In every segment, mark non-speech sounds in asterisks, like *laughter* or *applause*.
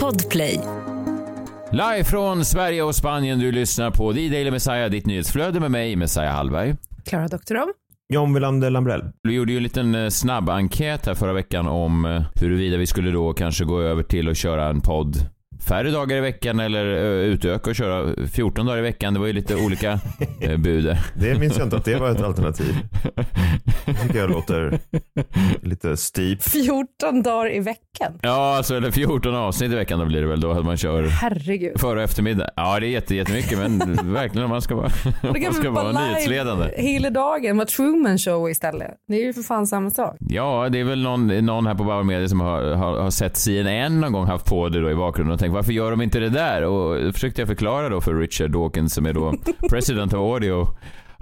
Podplay. Live från Sverige och Spanien, du lyssnar på The Daily Messiah, ditt nyhetsflöde med mig, Messiah Hallberg. Klara Doktorov. John Wilander Lambrell. Vi gjorde ju en liten eh, snabb enkät här förra veckan om eh, huruvida vi skulle då kanske gå över till att köra en podd färre dagar i veckan eller uh, utöka och köra 14 dagar i veckan. Det var ju lite olika uh, *laughs* bud. Det minns jag inte att det var ett alternativ. Det tycker jag låter lite steep. 14 dagar i veckan? Ja, alltså eller 14 avsnitt i veckan då blir det väl då att man kör Herregud. för och eftermiddag. Ja, det är jätte, jättemycket men *laughs* verkligen om man ska vara, man ska vara nyhetsledande. Hela dagen, vara Truman show istället. Det är ju för fan samma sak. Ja, det är väl någon, någon här på Bauer Media som har, har, har sett CNN någon gång haft på det då i bakgrunden och tänkt varför gör de inte det där? Och då försökte jag förklara då för Richard Dawkins som är då *laughs* president of audio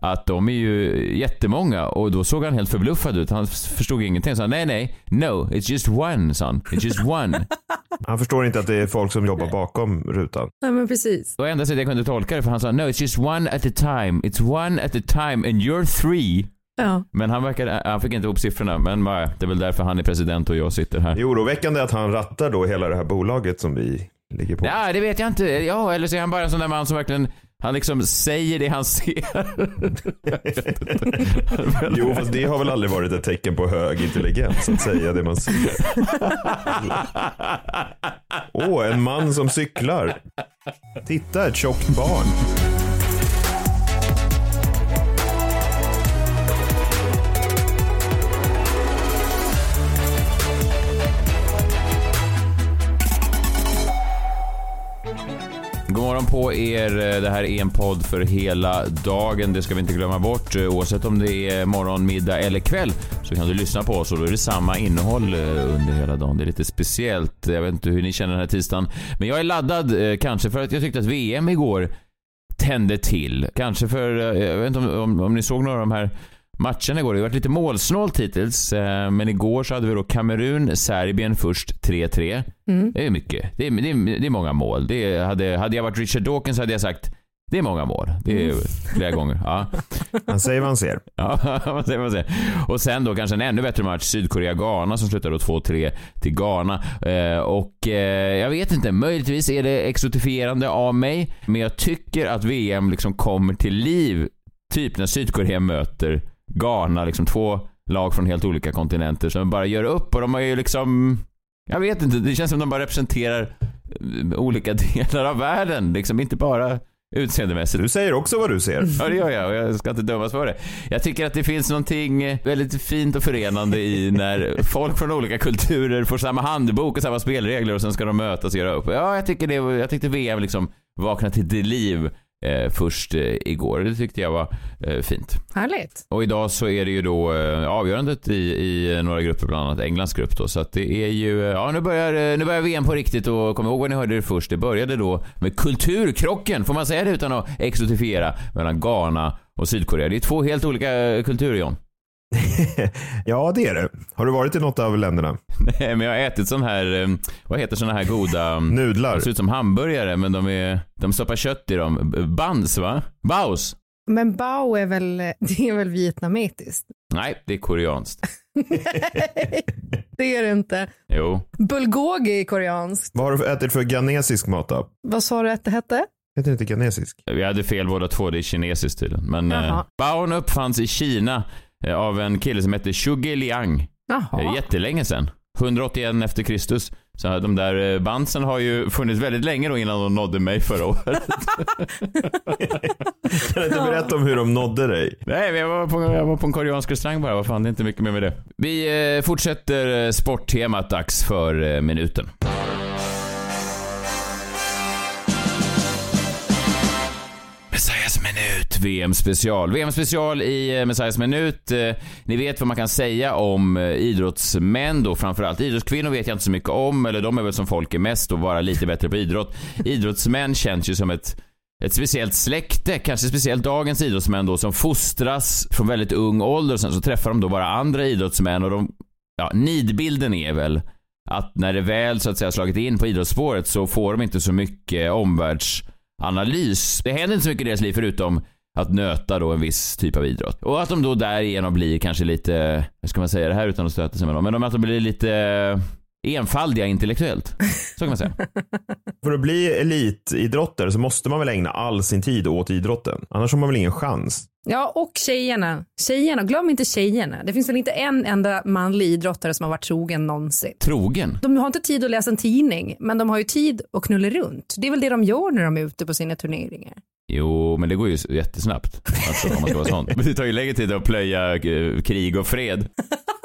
att de är ju jättemånga och då såg han helt förbluffad ut. Han förstod ingenting. Så han, nej, nej, no, it's just one son. It's just one. *laughs* Han förstår inte att det är folk som jobbar bakom rutan. Nej men precis. Och enda sättet jag kunde tolka det för han sa, no, it's just one at a time. It's one at a time and you're three. Ja. Men han verkade, han fick inte ihop siffrorna. Men det är väl därför han är president och jag sitter här. Det är oroväckande att han rattar då hela det här bolaget som vi ligger på. Ja, det vet jag inte. Ja, eller så är han bara en sån där man som verkligen han liksom säger det han ser. *laughs* jo, fast det har väl aldrig varit ett tecken på hög intelligens att säga det man ser. Åh, oh, en man som cyklar. Titta, ett tjockt barn. Morgon på er. Eh, det här är en podd för hela dagen. Det ska vi inte glömma bort. Eh, oavsett om det är morgon, middag eller kväll så kan du lyssna på oss och då är det samma innehåll eh, under hela dagen. Det är lite speciellt. Jag vet inte hur ni känner den här tisdagen. Men jag är laddad kanske för att jag tyckte att VM igår tände till. Kanske för, jag vet inte om, om, om ni såg några av de här matcherna igår. Det har varit lite målsnålt hittills, men igår så hade vi då Kamerun, Serbien först 3-3. Mm. Det är mycket. Det är, det är, det är många mål. Det är, hade, hade jag varit Richard Dawkins hade jag sagt det är många mål. Det är mm. flera gånger. Ja. *laughs* Man säger vad man ser. Ja, *laughs* man säger vad man ser. Och sen då kanske en ännu bättre match, Sydkorea-Ghana som slutade 2-3 till Ghana. Eh, och eh, jag vet inte, möjligtvis är det exotifierande av mig, men jag tycker att VM liksom kommer till liv typ när Sydkorea möter Ghana, liksom två lag från helt olika kontinenter som bara gör upp och de har ju liksom jag vet inte, det känns som de bara representerar olika *laughs* delar av världen, liksom inte bara utseendemässigt. Du säger också vad du ser. Ja, det gör jag och jag ska inte dömas för det. Jag tycker att det finns någonting väldigt fint och förenande i när folk från olika kulturer får samma handbok och samma spelregler och sen ska de mötas och göra upp. Ja, jag tycker det, jag tyckte VM liksom vaknade till liv eh, först eh, igår. Det tyckte jag var eh, fint. Härligt. Och idag så är det ju då eh, avgörandet i, i några grupper, bland annat Englands grupp då. Så att det är ju, ja nu börjar, eh, nu börjar VM på riktigt och kom ihåg vad ni hörde det först. Det började då med kulturkrocken, får man säga det utan att exotifiera, mellan Ghana och Sydkorea. Det är två helt olika kulturer John. *laughs* ja, det är det. Har du varit i något av länderna? Nej, men jag har ätit sån här, eh, vad heter såna här goda... Nudlar. De ser ut som hamburgare, men de är, de stoppar kött i dem. Buns, va? Baos. Men bao är väl, *laughs* det är väl vietnametiskt? Nej, det är koreanskt. Nej, *laughs* det är det inte. Jo. Bulgogi är koreanskt. Vad har du ätit för ghanesisk mat då? Vad sa du att det hette? Heter det inte ghanesisk? Vi hade fel båda två, det är kinesiskt tydligen. Men eh, baon uppfanns i Kina av en kille som hette Zhuge Liang. Jaha. Jättelänge sedan. 181 efter Kristus. Så de där bandsen har ju funnits väldigt länge då innan de nådde mig förra året. *laughs* kan du inte berätta om hur de nådde dig? Nej, jag var på, jag var på en koreansk restaurang bara. Vad fan, det är inte mycket mer med det. Vi eh, fortsätter sporttemat. Dags för eh, minuten. VM special. VM special i Messiahs minut. Ni vet vad man kan säga om idrottsmän då, framförallt. Idrottskvinnor vet jag inte så mycket om, eller de är väl som folk är mest och vara lite bättre på idrott. *laughs* Idrottsmän känns ju som ett ett speciellt släkte, kanske speciellt dagens idrottsmän då, som fostras från väldigt ung ålder och sen så träffar de då bara andra idrottsmän och de, ja, nidbilden är väl att när det väl så att säga slagit in på idrottsspåret så får de inte så mycket omvärlds analys. Det händer inte så mycket i deras liv förutom att nöta då en viss typ av idrott. Och att de då därigenom blir kanske lite, hur ska man säga det här utan att stöta sig med dem, men att de blir lite enfaldiga intellektuellt. Så kan man säga. *laughs* För att bli elitidrottare så måste man väl ägna all sin tid åt idrotten. Annars har man väl ingen chans. Ja, och tjejerna. Tjejerna, glöm inte tjejerna. Det finns väl inte en enda manlig idrottare som har varit trogen någonsin. Trogen? De har inte tid att läsa en tidning, men de har ju tid att knulla runt. Det är väl det de gör när de är ute på sina turneringar. Jo, men det går ju jättesnabbt. Alltså, om man ska vara sån. *laughs* Men det tar ju längre tid att plöja eh, krig och fred. *laughs*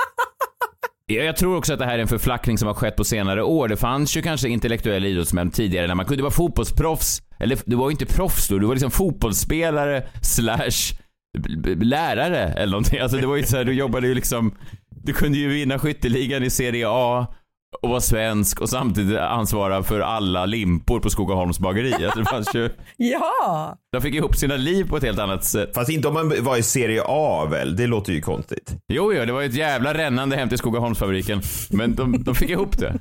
Jag tror också att det här är en förflackning som har skett på senare år. Det fanns ju kanske intellektuella idrottsmän tidigare när man kunde vara fotbollsproffs. Eller du var ju inte proffs då, du var liksom fotbollsspelare slash lärare eller någonting. Alltså det var ju så här, du jobbade ju liksom, du kunde ju vinna skytteligan i Serie A och vara svensk och samtidigt ansvara för alla limpor på Skogaholms bageri. Alltså det fanns ju... *laughs* Ja! De fick ihop sina liv på ett helt annat sätt. Fast inte om man var i Serie A väl? Det låter ju konstigt. Jo, jo, det var ett jävla rännande hem till Skogaholmsfabriken. Men de, de fick ihop det.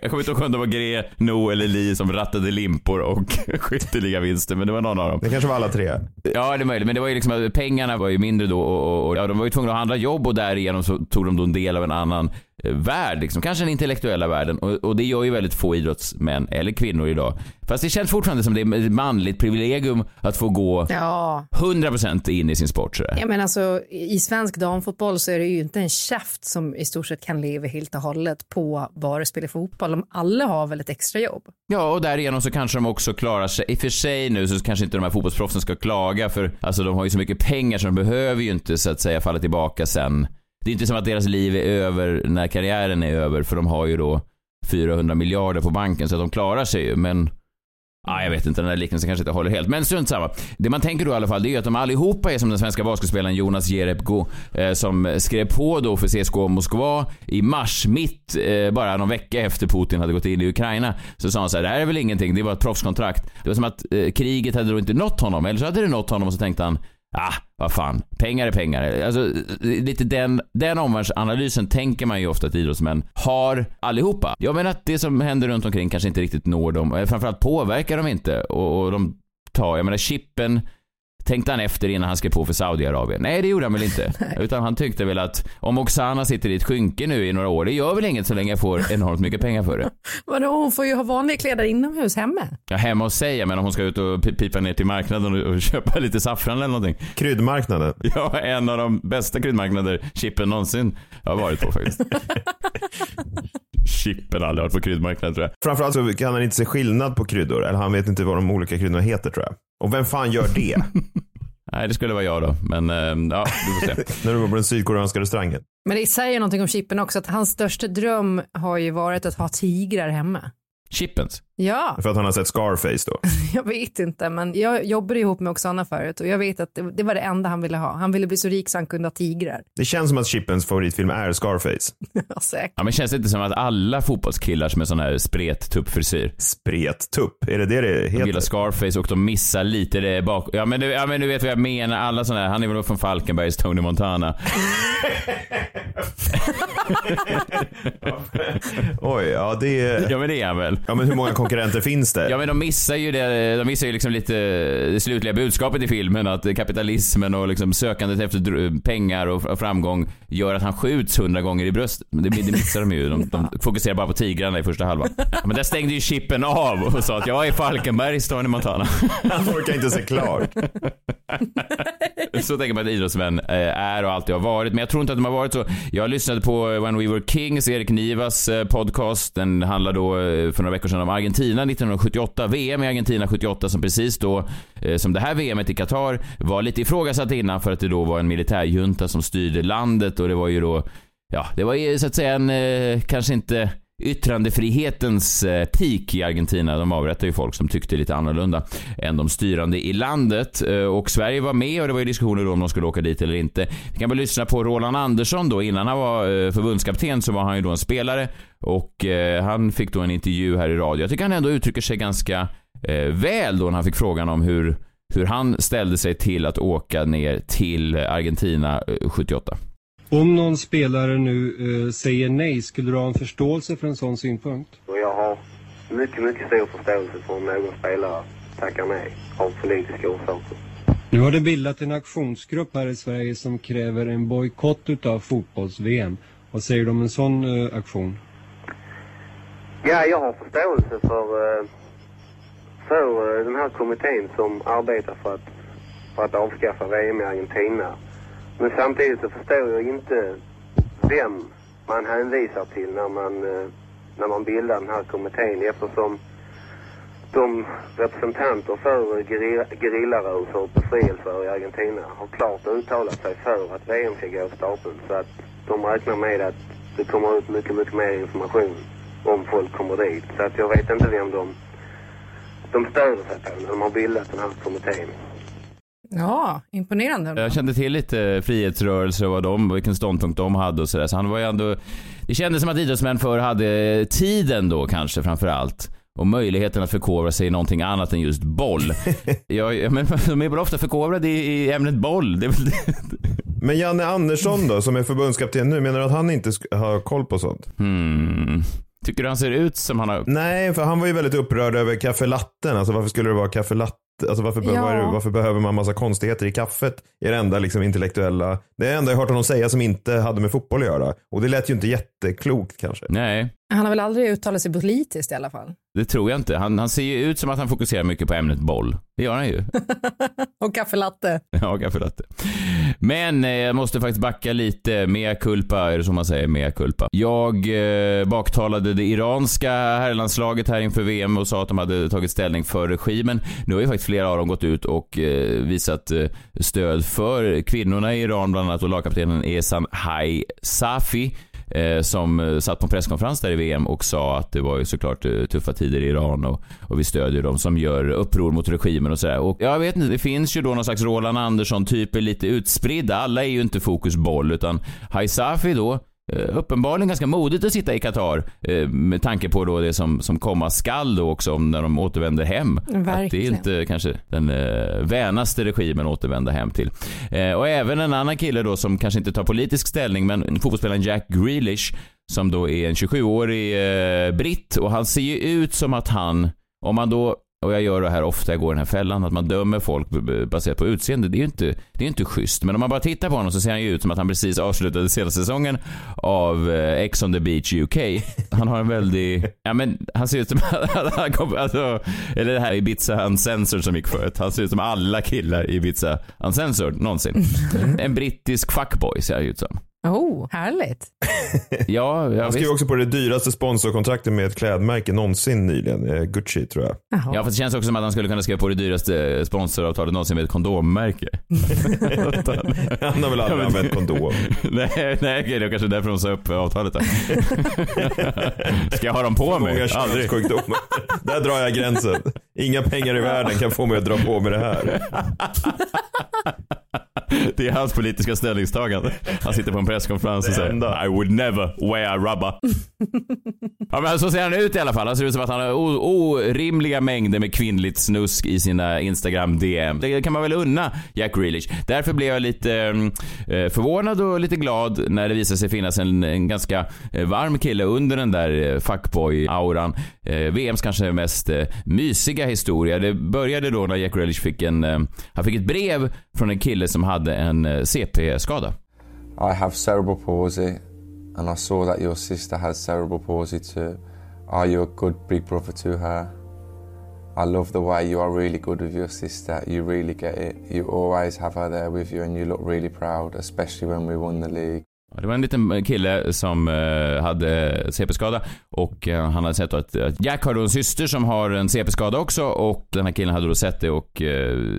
Jag kommer inte ihåg om det var Gre, No eller Li som rattade limpor och *laughs* skytteliga vinster, men det var någon av dem. Det kanske var alla tre. Ja, det är möjligt, men det var ju liksom att pengarna var ju mindre då och, och, och ja, de var ju tvungna att handla jobb och därigenom så tog de då en del av en annan värld, liksom. kanske den intellektuella världen. Och, och, det gör ju väldigt få idrottsmän eller kvinnor idag. Fast det känns fortfarande som det är ett manligt privilegium att få gå Ja. 100% in i sin sport. Sådär. Ja, men alltså, I svensk damfotboll så är det ju inte en käft som i stort sett kan leva helt och hållet på bara att spela fotboll. De alla har väl ett extra jobb. Ja, och därigenom så kanske de också klarar sig. I och för sig nu så kanske inte de här fotbollsproffsen ska klaga för alltså de har ju så mycket pengar så de behöver ju inte så att säga falla tillbaka sen. Det är inte som att deras liv är över när karriären är över för de har ju då 400 miljarder på banken så att de klarar sig ju men Ja, jag vet inte, den där liknelsen kanske inte håller helt. Men strunt samma. Det man tänker då i alla fall, det är ju att de allihopa är som den svenska basketspelaren Jonas Jerebko eh, som skrev på då för CSKA Moskva i mars, mitt, eh, bara någon vecka efter Putin hade gått in i Ukraina. Så sa han så här, det här är väl ingenting, det var ett proffskontrakt. Det var som att eh, kriget hade då inte nått honom, eller så hade det nått honom och så tänkte han, ah, vad fan, pengar är pengar. Alltså, lite den, den omvärldsanalysen tänker man ju ofta att idrottsmän har allihopa. Jag menar att det som händer runt omkring kanske inte riktigt når dem, eller framförallt påverkar dem inte och, och de tar, jag menar chippen Tänkte han efter innan han skrev på för Saudiarabien? Nej, det gjorde han väl inte. *laughs* Utan han tyckte väl att om Oksana sitter i ett skynke nu i några år, det gör väl inget så länge jag får enormt mycket pengar för det. *laughs* Vadå, hon får ju ha vanliga kläder inomhus hemma. Ja, hemma hos sig, men om hon ska ut och pipa ner till marknaden och, och köpa *laughs* lite saffran eller någonting. Kryddmarknaden. Ja, en av de bästa kryddmarknader Chippen någonsin har varit på faktiskt. Chippen har aldrig varit på kryddmarknaden tror jag. Framförallt så kan han inte se skillnad på kryddor. Eller han vet inte vad de olika kryddorna heter tror jag. Och vem fan gör det? *laughs* Nej, det skulle vara jag då. Men äh, ja, du får se. *laughs* När du var på den sydkoreanska restaurangen. Men det säger någonting om Chippen också, att hans största dröm har ju varit att ha tigrar hemma. Chippens? Ja. För att han har sett Scarface då? *laughs* jag vet inte, men jag jobbade ihop med Oksana förut och jag vet att det, det, var det enda han ville ha. Han ville bli så rik så han kunde ha tigrar. Det känns som att Chippens favoritfilm är Scarface. *laughs* ja, säkert. Ja, men känns det inte som att alla fotbollskillar som är sån här sprettuppfrisyr? Sprettupp? Är det det det heter? De gillar Scarface och de missar lite det bak... Ja men, du, ja, men du vet vad jag menar. Alla såna här. Han är väl från Falkenbergs Tony Montana. *laughs* Oj, ja det. Ja men det är han väl. Ja men hur många konkurrenter finns det? Ja men de missar ju det, de missar ju liksom lite det slutliga budskapet i filmen att kapitalismen och liksom sökandet efter pengar och framgång gör att han skjuts hundra gånger i bröstet. Det, det missar de ju. De, de fokuserar bara på tigrarna i första halvan. Men där stängde ju chippen av och sa att jag är Falkenbergs Tony Montana. Han orkar inte se klart. *laughs* så tänker man att idrottsmän eh, är och alltid har varit. Men jag tror inte att de har varit så. Jag lyssnade på eh, When We Were Kings, Erik Nivas eh, podcast. Den handlar då för några veckor sedan om Argentina 1978. VM i Argentina 78 som precis då, som det här VMet i Qatar, var lite ifrågasatt innan för att det då var en militärjunta som styrde landet och det var ju då, ja, det var ju så att säga en, kanske inte yttrandefrihetens eh, peak i Argentina. De avrättade ju folk som tyckte lite annorlunda än de styrande i landet. Eh, och Sverige var med och det var ju diskussioner då om de skulle åka dit eller inte. Vi kan väl lyssna på Roland Andersson då. Innan han var eh, förbundskapten så var han ju då en spelare och han fick då en intervju här i radio. Jag tycker han ändå uttrycker sig ganska väl då när han fick frågan om hur, hur han ställde sig till att åka ner till Argentina 78. Om någon spelare nu eh, säger nej, skulle du ha en förståelse för en sån synpunkt? Jag har mycket, mycket stor förståelse för om någon spelare tackar nej av politiska orsaker. Nu har det bildat en aktionsgrupp här i Sverige som kräver en bojkott utav fotbolls-VM. Vad säger du om en sån eh, aktion? Ja, jag har förståelse för, eh, för eh, den här kommittén som arbetar för att, för att avskaffa VM i Argentina. Men samtidigt så förstår jag inte vem man hänvisar till när man, eh, när man bildar den här kommittén eftersom de representanter för gerillarörelser och befrielser i Argentina har klart uttalat sig för att VM ska gå av stapeln. Så att de räknar med att det kommer ut mycket, mycket mer information om folk kommer dit. Så att jag vet inte vem de, de stöder sig på när de har bildat den här kommittén. Ja, imponerande. Jag kände till lite frihetsrörelse och vad de, vilken ståndpunkt de hade och sådär. Så han var ju ändå... Det kändes som att idrottsmän förr hade tiden då kanske framför allt. Och möjligheten att förkovra sig i någonting annat än just boll. *laughs* ja, ja, men *laughs* de är väl ofta förkovrade i, i ämnet boll. Det är väl det. Men Janne Andersson då, som är förbundskapten nu, menar du att han inte har koll på sånt? Hmm. Tycker du han ser ut som han har... Nej, för han var ju väldigt upprörd över kaffelatten. Alltså varför skulle det vara kaffelatte? Alltså varför, be- Ja. det- varför behöver man massa konstigheter i kaffet? Är det enda liksom intellektuella. Det är det enda jag hört honom säga som inte hade med fotboll att göra. Och det lät ju inte jätteklokt kanske. Nej, Han har väl aldrig uttalat sig politiskt i alla fall. det tror jag inte. Han, han ser ju ut som att han fokuserar mycket på ämnet boll. Det gör han ju. *laughs* Och kaffelatte. *laughs* Ja, kaffelatte. Men eh, jag måste faktiskt backa lite. Mea culpa, är det som man säger? Mea culpa. Jag eh, baktalade det iranska herrlandslaget här inför VM och sa att de hade tagit ställning för regimen. Nu har ju faktiskt flera av dem gått ut och eh, visat eh, stöd för kvinnorna i Iran, bland annat och lagkaptenen Esan Hai Safi Eh, som eh, satt på en presskonferens där i VM och sa att det var ju såklart eh, tuffa tider i Iran och, och vi stödjer dem som gör uppror mot regimen och sådär. Och jag vet inte, det finns ju då någon slags Roland Andersson-typer lite utspridda. Alla är ju inte fokusboll utan Haisafi då Uppenbarligen ganska modigt att sitta i Qatar eh, med tanke på då det som, som komma skall då också när de återvänder hem. Att det är Verkligen. inte kanske den eh, vänaste regimen att återvända hem till. Eh, och även en annan kille då som kanske inte tar politisk ställning men fotbollsspelaren Jack Grealish som då är en 27-årig eh, britt och han ser ju ut som att han, om man då och jag gör det här ofta, jag går i den här fällan, att man dömer folk baserat på utseende. Det är ju inte, det är inte schysst. Men om man bara tittar på honom så ser han ju ut som att han precis avslutade senaste säsongen av eh, Ex on the Beach UK. *laughs* Han har en väldig, ja men han ser ut som *laughs* han kom, alltså, eller det här Ibiza Uncensored som gick förut. Han ser ut som alla killar i Ibiza Uncensored någonsin. En brittisk fuckboy ser han ut som. Oh, härligt. *laughs* Ja, ja Han skrev visst. också på det dyraste sponsorkontraktet med ett klädmärke någonsin nyligen. Eh, Gucci tror jag. Jaha. Ja, fast det känns också som att han skulle kunna skriva på det dyraste sponsoravtalet någonsin med ett kondommärke. *laughs* Han har väl aldrig använt kondom. *laughs* nej, nej, det är kanske därför de sa upp avtalet då. Ska jag ha dem på mig? Många Aldrig. Där drar jag gränsen. Inga pengar i världen kan få mig att dra på mig det här. Det är hans politiska ställningstagande. Han sitter på en presskonferens och säger I would never wear rubber. *laughs* ja, men så ser han ut i alla fall. Han ser ut som att han har orimliga mängder med kvinnligt snusk i sina Instagram DM. Det kan man väl unna Jack Grealish. Därför blev jag lite eh, förvånad och lite glad när det visade sig finnas en, en ganska eh, varm kille under den där eh, fuckboy-auran. Eh, VMs kanske mest eh, mysiga historia. Det började då när Jack Grealish fick en, eh, han fick ett brev från en kille som hade hade en eh, CP-skada. I have cerebral palsy, and I saw that your sister has cerebral palsy too. Are you a good big brother to her? I love the way you are really good with your sister. You really get it. You always have her there with you, and you look really proud, especially when we won the league. Det var en liten eh, kille som eh, hade CP-skada och eh, han hade sett att, att Jack har då en syster som har en CP-skada också och den här killen hade då sett det och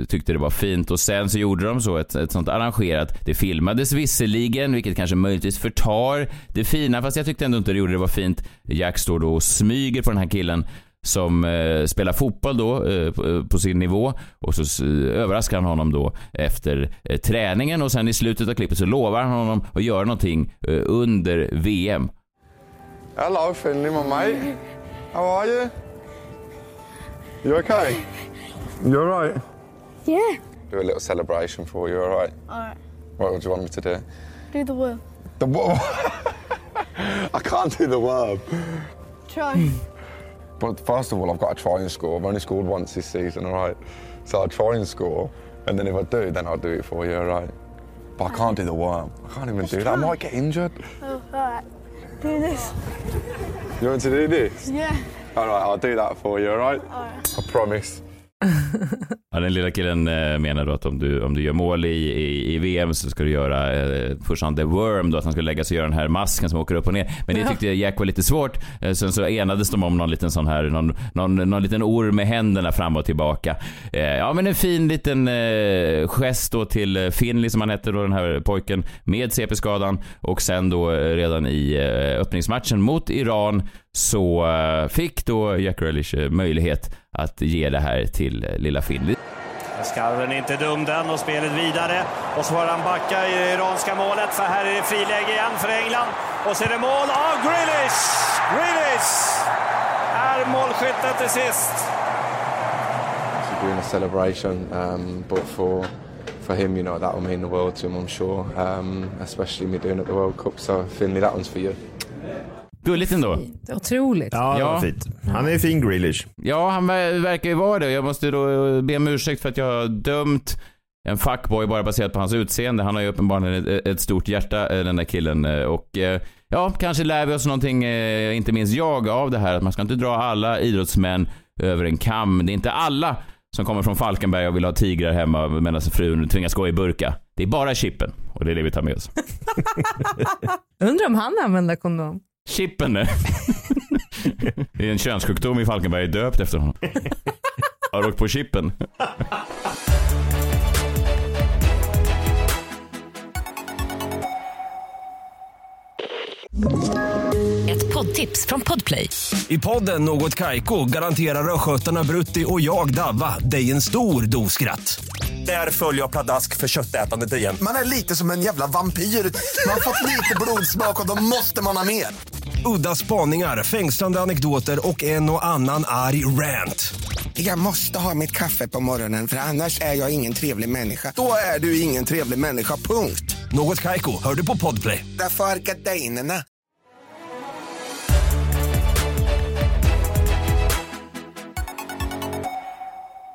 tyckte det var fint och sen så gjorde de så ett, ett sånt arrangerat. Det filmades visserligen, vilket kanske möjligtvis förtar det fina, fast jag tyckte ändå inte det gjorde det var fint. Jack står då och smyger på den här killen som eh, spelar fotboll då eh, på, på sin nivå och så s- överraskar han honom då efter eh, träningen och sen i slutet av klippet så lovar han honom att göra någonting eh, under VM. Hello, Finley, my mate. How are you? You okay? You alright? Yeah. Do a little celebration for you, alright? Alright. What would you want me to do? Do the worm. The what? *laughs* I can't do the verb. Try. But first of all, I've got to try and score. I've only scored once this season, all right? So I'll try and score, and then if I do, then I'll do it for you, all right? But I can't do the worm. I can't even do that. I might get injured. oh, alright. Do this. You want to do this? Yeah. All right, I'll do that for you, all right? All right. I promise. Ja, den lilla killen eh, menar då att om du, om du gör mål i, i, i VM så ska du göra eh, först han The Worm då, att han ska lägga sig och göra den här masken som åker upp och ner. Men det tyckte Jack var lite svårt. Eh, sen så enades de om någon liten sån här, någon, någon, någon liten orm med händerna fram och tillbaka. Eh, ja men en fin liten eh, gest då till eh, Finley som han hette då, den här pojken med CP-skadan. Och sen då eh, redan i öppningsmatchen mot Iran så eh, fick då Jack Grealish eh, möjlighet att ge det här till eh, lilla Finley. Skarven är inte dum den och spelet vidare. Och så får han backa i det iranska målet för här är det friläge igen för England. Och så är det mål av Grealish! Grealish är målskytten till sist. doing a celebration, um, but for for him, you know, that will mean the world to him, I'm sure. Um, especially me doing it at the World Cup. So Finley, that one's for you. Gulligt ändå. Otroligt. Ja, Ja. fint. Han är fin Grealish. Ja, han ver- verkar ju vara det. Jag måste då be om ursäkt för att jag har dömt en fuckboy bara baserat på hans utseende. Han har ju uppenbarligen ett, ett stort hjärta, eh, den där killen. eh, Och eh, ja, kanske lär vi oss någonting, inte minst jag, av det här. Att man ska inte dra alla idrottsmän över en kam. Det är inte alla som kommer från Falkenberg och vill ha tigrar hemma medan frun tvingas gå i burka. Det är bara chippen. Och det är det vi tar med oss. *laughs* Undrar om han använder kondom. Chippen det. *laughs* det är en könssjukdom i Falkenberg döpt efter honom. Har du åkt på chippen? Ett poddtips från Podplay. I podden Något Kaiko garanterar östgötarna Brutti och jag, Davva, dig en stor dos skratt. Där följer jag pladask för köttätandet igen. Man är lite som en jävla vampyr. Man har fått lite blodsmak och då måste man ha mer. Udda spaningar, fängslande anekdoter och en och annan arg rant. Jag måste ha mitt kaffe på morgonen för annars är jag ingen trevlig människa. Då är du ingen trevlig människa, punkt. Något Kaiko, hör du på Podplay. Därför är gardinerna.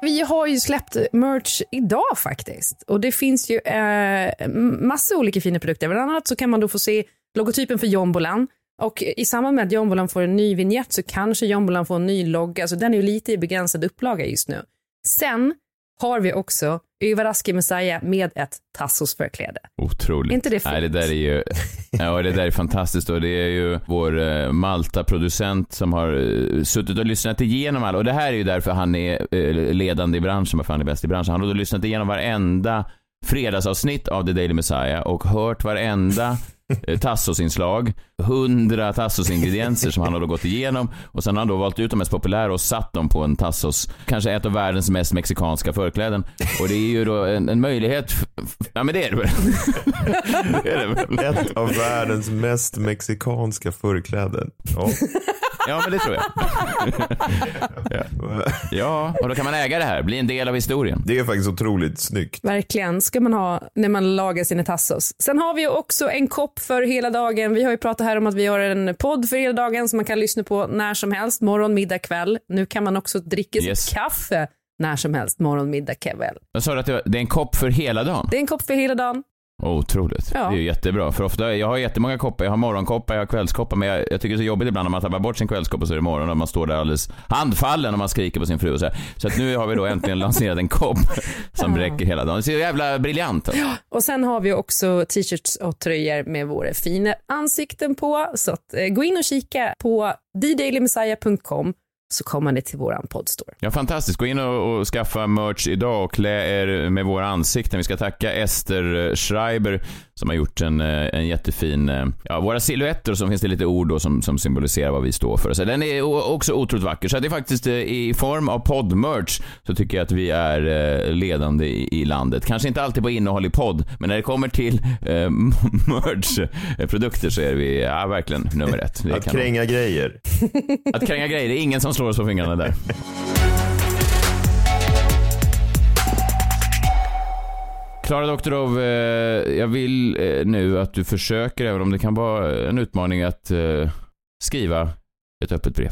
Vi har ju släppt merch idag faktiskt. Och det finns ju eh, massa olika fina produkter. Bland annat så kan man då få se logotypen för Jombolan. Och i samband med att Jombolan får en ny vignett så kanske Jombolan får en ny logga. Så den är ju lite i begränsad upplaga just nu. Sen har vi också Överraske Messiah med ett Tassos-förkläde. Otroligt. Inte det fint? Nej, det där är ju... Ja, det där är fantastiskt och det är ju vår eh, Malta-producent som har eh, suttit och lyssnat igenom alla och det här är ju därför han är eh, ledande i branschen, varför han är bäst i branschen. Han har då lyssnat igenom varenda fredagsavsnitt av The Daily Messiah och hört varenda Tassos-inslag, hundra Tassos-ingredienser som han har då gått igenom och sen har han då valt ut de mest populära och satt dem på en Tassos, kanske ett av världens mest mexikanska förkläden. Och det är ju då en, en möjlighet, ja men det är det väl? det är det väl? Ett av världens mest mexikanska förkläden. Ja. Ja men det tror jag. ja. *laughs* ja, och då kan man äga det här, bli en del av historien. Det är faktiskt otroligt snyggt. Verkligen, ska man ha när man lagar sina tassos. Sen har vi ju också en kopp för hela dagen. Vi har ju pratat här om att vi har en podd för hela dagen som man kan lyssna på när som helst, morgon, middag, kväll. Nu kan man också dricka Yes. sitt kaffe när som helst, morgon, middag, kväll. Jag sa du att det var- det är en kopp för hela dagen? Det är en kopp för hela dagen. Otroligt. Ja. Det är jättebra. För ofta, jag har jättemånga koppar. Jag har morgonkoppar, jag har kvällskoppar. Men jag, jag tycker det är så jobbigt ibland när man tappar bort sin kvällskopp och så är det morgon och man står där alldeles handfallen och man skriker på sin fru och så här. Så att nu har vi då äntligen *laughs* lanserat en kopp som räcker hela dagen. Det ser jävla briljant ut. Och sen har vi också t-shirts och tröjor med våra fina ansikten på. Så att, eh, gå in och kika på thedailymessiah.com så kommer ni till våran poddstore. Ja, fantastiskt. Gå in och, och skaffa merch idag och klä er med våra ansikten. Vi ska tacka Ester Schreiber som har gjort en, eh, en jättefin... eh, Ja, våra silhuetter och så finns det lite ord då som, som symboliserar vad vi står för. Så den är också otroligt vacker. Så det är faktiskt eh, i form av poddmerch så tycker jag att vi är ledande i, i landet. Kanske inte alltid på innehåll i podd, men när det kommer till eh, *laughs* merch-produkter så är vi ja, verkligen nummer ett. Att kränga grejer. att kränga grejer, det är ingen som slår oss på fingrarna där. *laughs* Klara Doktorov, eh, jag vill eh, nu att du försöker, även om det kan vara en utmaning, att eh, skriva ett öppet brev.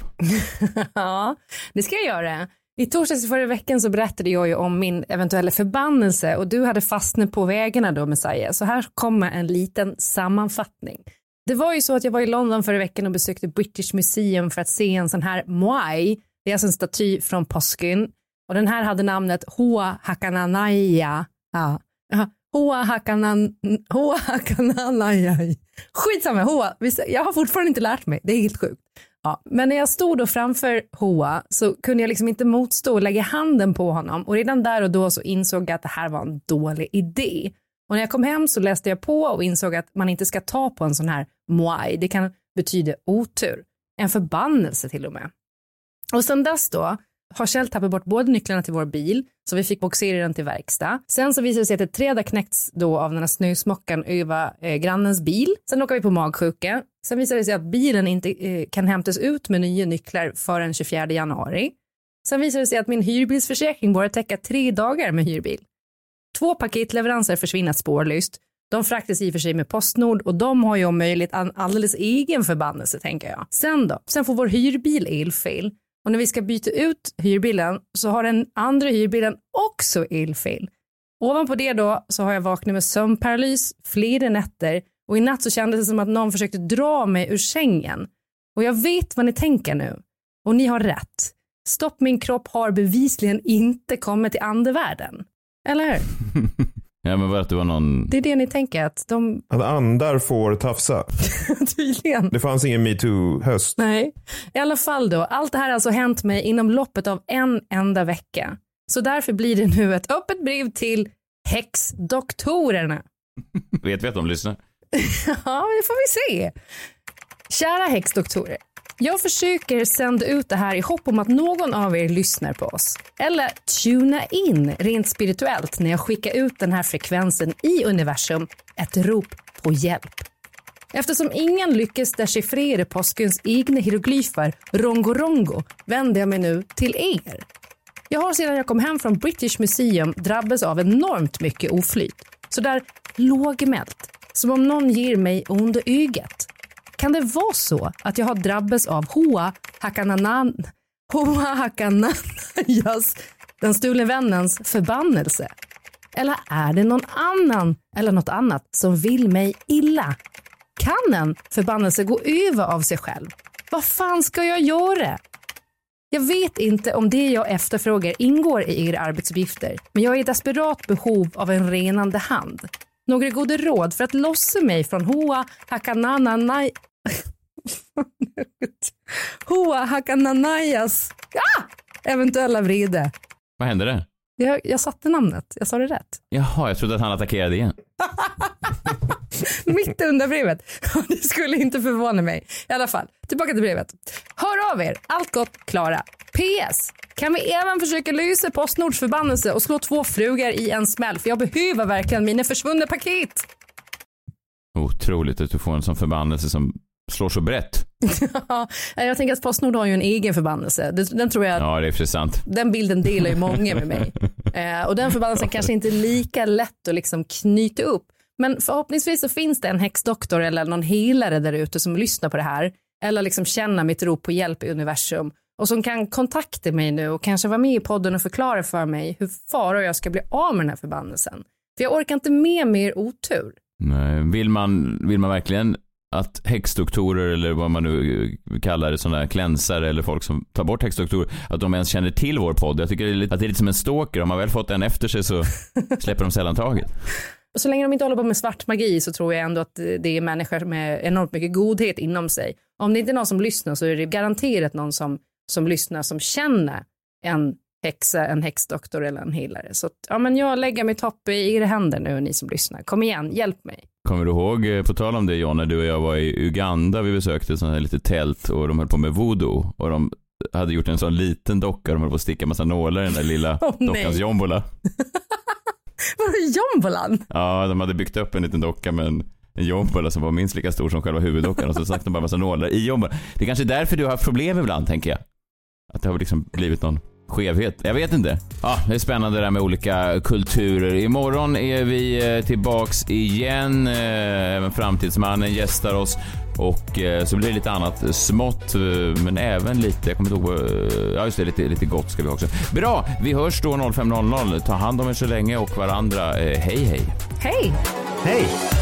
*laughs* ja, det ska jag göra. I torsdags i förra veckan så berättade jag ju om min eventuella förbannelse och du hade fastnat på vägarna då Messiah. Så här kommer en liten sammanfattning. Det var ju så att jag var i London förra veckan och besökte British Museum för att se en sån här Moai. Det är alltså en staty från påsken. Och den här hade namnet Hoa Hakananaya. Ja. Hoa Hakanan... Hoa Hakananaya. Skitsamma, Hoa. Jag har fortfarande inte lärt mig. Det är helt sjukt. Ja, men när jag stod då framför Hoa så kunde jag liksom inte motstå och lägga handen på honom och redan där och då så insåg jag att det här var en dålig idé. Och när jag kom hem så läste jag på och insåg att man inte ska ta på en sån här moai. Det kan betyda otur. En förbannelse till och med. Och sen dess då har Kjell tappat bort både nycklarna till vår bil, så vi fick boxera den till verkstad. Sen så visade det sig att ett träd har knäckts då av den här snösmockan över eh, grannens bil. Sen åker vi på magsjuka. Sen visade det sig att bilen inte eh, kan hämtas ut med nya nycklar förrän 24 januari. Sen visade det sig att min hyrbilsförsäkring bara täcka tre dagar med hyrbil. Två paketleveranser försvinner spårlöst. De fraktas i och för sig med Postnord och de har ju om möjligt en alldeles egen förbannelse tänker jag. Sen då? Sen får vår hyrbil elfel och när vi ska byta ut hyrbilen så har den andra hyrbilen också illfil. Ovanpå det då så har jag vaknat med sömnparalys flera nätter och i natt så kändes det som att någon försökte dra mig ur sängen. Och jag vet vad ni tänker nu. Och ni har rätt. Stopp min kropp har bevisligen inte kommit till andevärlden. Eller hur? *laughs* ja men var att det var någon... Det är det ni tänker att de... Att andar får tafsa. *laughs* Tydligen. Det fanns ingen metoo-höst. Nej. I alla fall då. Allt det här har alltså hänt mig inom loppet av en enda vecka. Så därför blir det nu ett öppet brev till häxdoktorerna. Vet vi att de lyssnar? *laughs* ja, det får vi se. Kära häxdoktorer. Jag försöker sända ut det här i hopp om att någon av er lyssnar på oss. Eller tuna in rent spirituellt när jag skickar ut den här frekvensen i universum. Ett rop på hjälp. Eftersom ingen lyckas dechiffrera påskens egna hieroglyfer, rongo rongo, vänder jag mig nu till er. Jag har sedan jag kom hem från British Museum drabbats av enormt mycket oflyt. Sådär lågmält, som om någon ger mig under ögat. Kan det vara så att jag har drabbats av Hoa Hakananan, Hoa Hakananajas, den stulne vännens förbannelse? Eller är det någon annan eller något annat som vill mig illa? Kan en förbannelse gå över av sig själv? Vad fan ska jag göra? Jag vet inte om det jag efterfrågar ingår i era arbetsuppgifter, men jag är i desperat behov av en renande hand. Några goda råd för att lossa mig från Hoa Hakananai... *laughs* Hoa Hakananayas ah! eventuella vrede. Vad hände där? Jag, jag satte namnet, jag sa det rätt. Jaha, jag trodde att han attackerade igen. *laughs* Mitt under brevet. *laughs* Det skulle inte förvåna mig. I alla fall, tillbaka till brevet. Hör av er, allt gott Klara. PS. Kan vi även försöka lösa Postnords förbannelse och slå två frugar i en smäll? För jag behöver verkligen mina försvunna paket. Otroligt att du får en sån förbannelse som slår så brett. *laughs* jag tänker att Postnord har ju en egen förbannelse. Den tror jag... Ja, det är för sant. Den bilden delar ju många med mig. *laughs* Eh, och den förbannelsen kanske inte är lika lätt att liksom knyta upp. Men förhoppningsvis så finns det en häxdoktor eller någon helare där ute som lyssnar på det här. Eller liksom känner mitt rop på hjälp i universum. Och som kan kontakta mig nu och kanske vara med i podden och förklara för mig hur far och jag ska bli av med den här förbannelsen. För jag orkar inte med mer otur. Nej, vill man, vill man verkligen att häxdoktorer eller vad man nu kallar det, sådana här klänsare eller folk som tar bort häxdoktorer, att de ens känner till vår podd. Jag tycker det är lite, att det är lite som en stalker. Om man väl fått en efter sig så *laughs* släpper de sällan taget. Så länge de inte håller på med svart magi så tror jag ändå att det är människor med enormt mycket godhet inom sig. Om det inte är någon som lyssnar så är det garanterat någon som, som lyssnar som känner en häxa, en häxdoktor eller en healare. Så ja, men jag lägger mitt hopp i era händer nu, ni som lyssnar. Kom igen, hjälp mig. Kommer du ihåg, eh, på tal om det John, när du och jag var i Uganda, vi besökte sådana här litet tält och de höll på med voodoo och de hade gjort en sån liten docka, de höll på att sticka massa nålar i den där lilla *laughs* oh, dockans jombola. *laughs* Vadå jombolan? Ja, de hade byggt upp en liten docka med en, en jombola som var minst lika stor som själva huvuddockan och så stack de bara massa nålar i jombolan. Det är kanske är därför du har haft problem ibland, tänker jag. Att det har liksom blivit någon skevhet. Jag vet inte. Ja, det är spännande det där med olika kulturer. Imorgon är vi eh, tillbaks igen. Eh, även Framtidsmannen gästar oss. Och eh, så blir det lite annat smått, men även lite, jag kommer inte ihåg, ja just det, lite, lite gott ska vi också. Bra, vi hörs då 05.00. Ta hand om er så länge och varandra. Hej hej! Hej! Hej!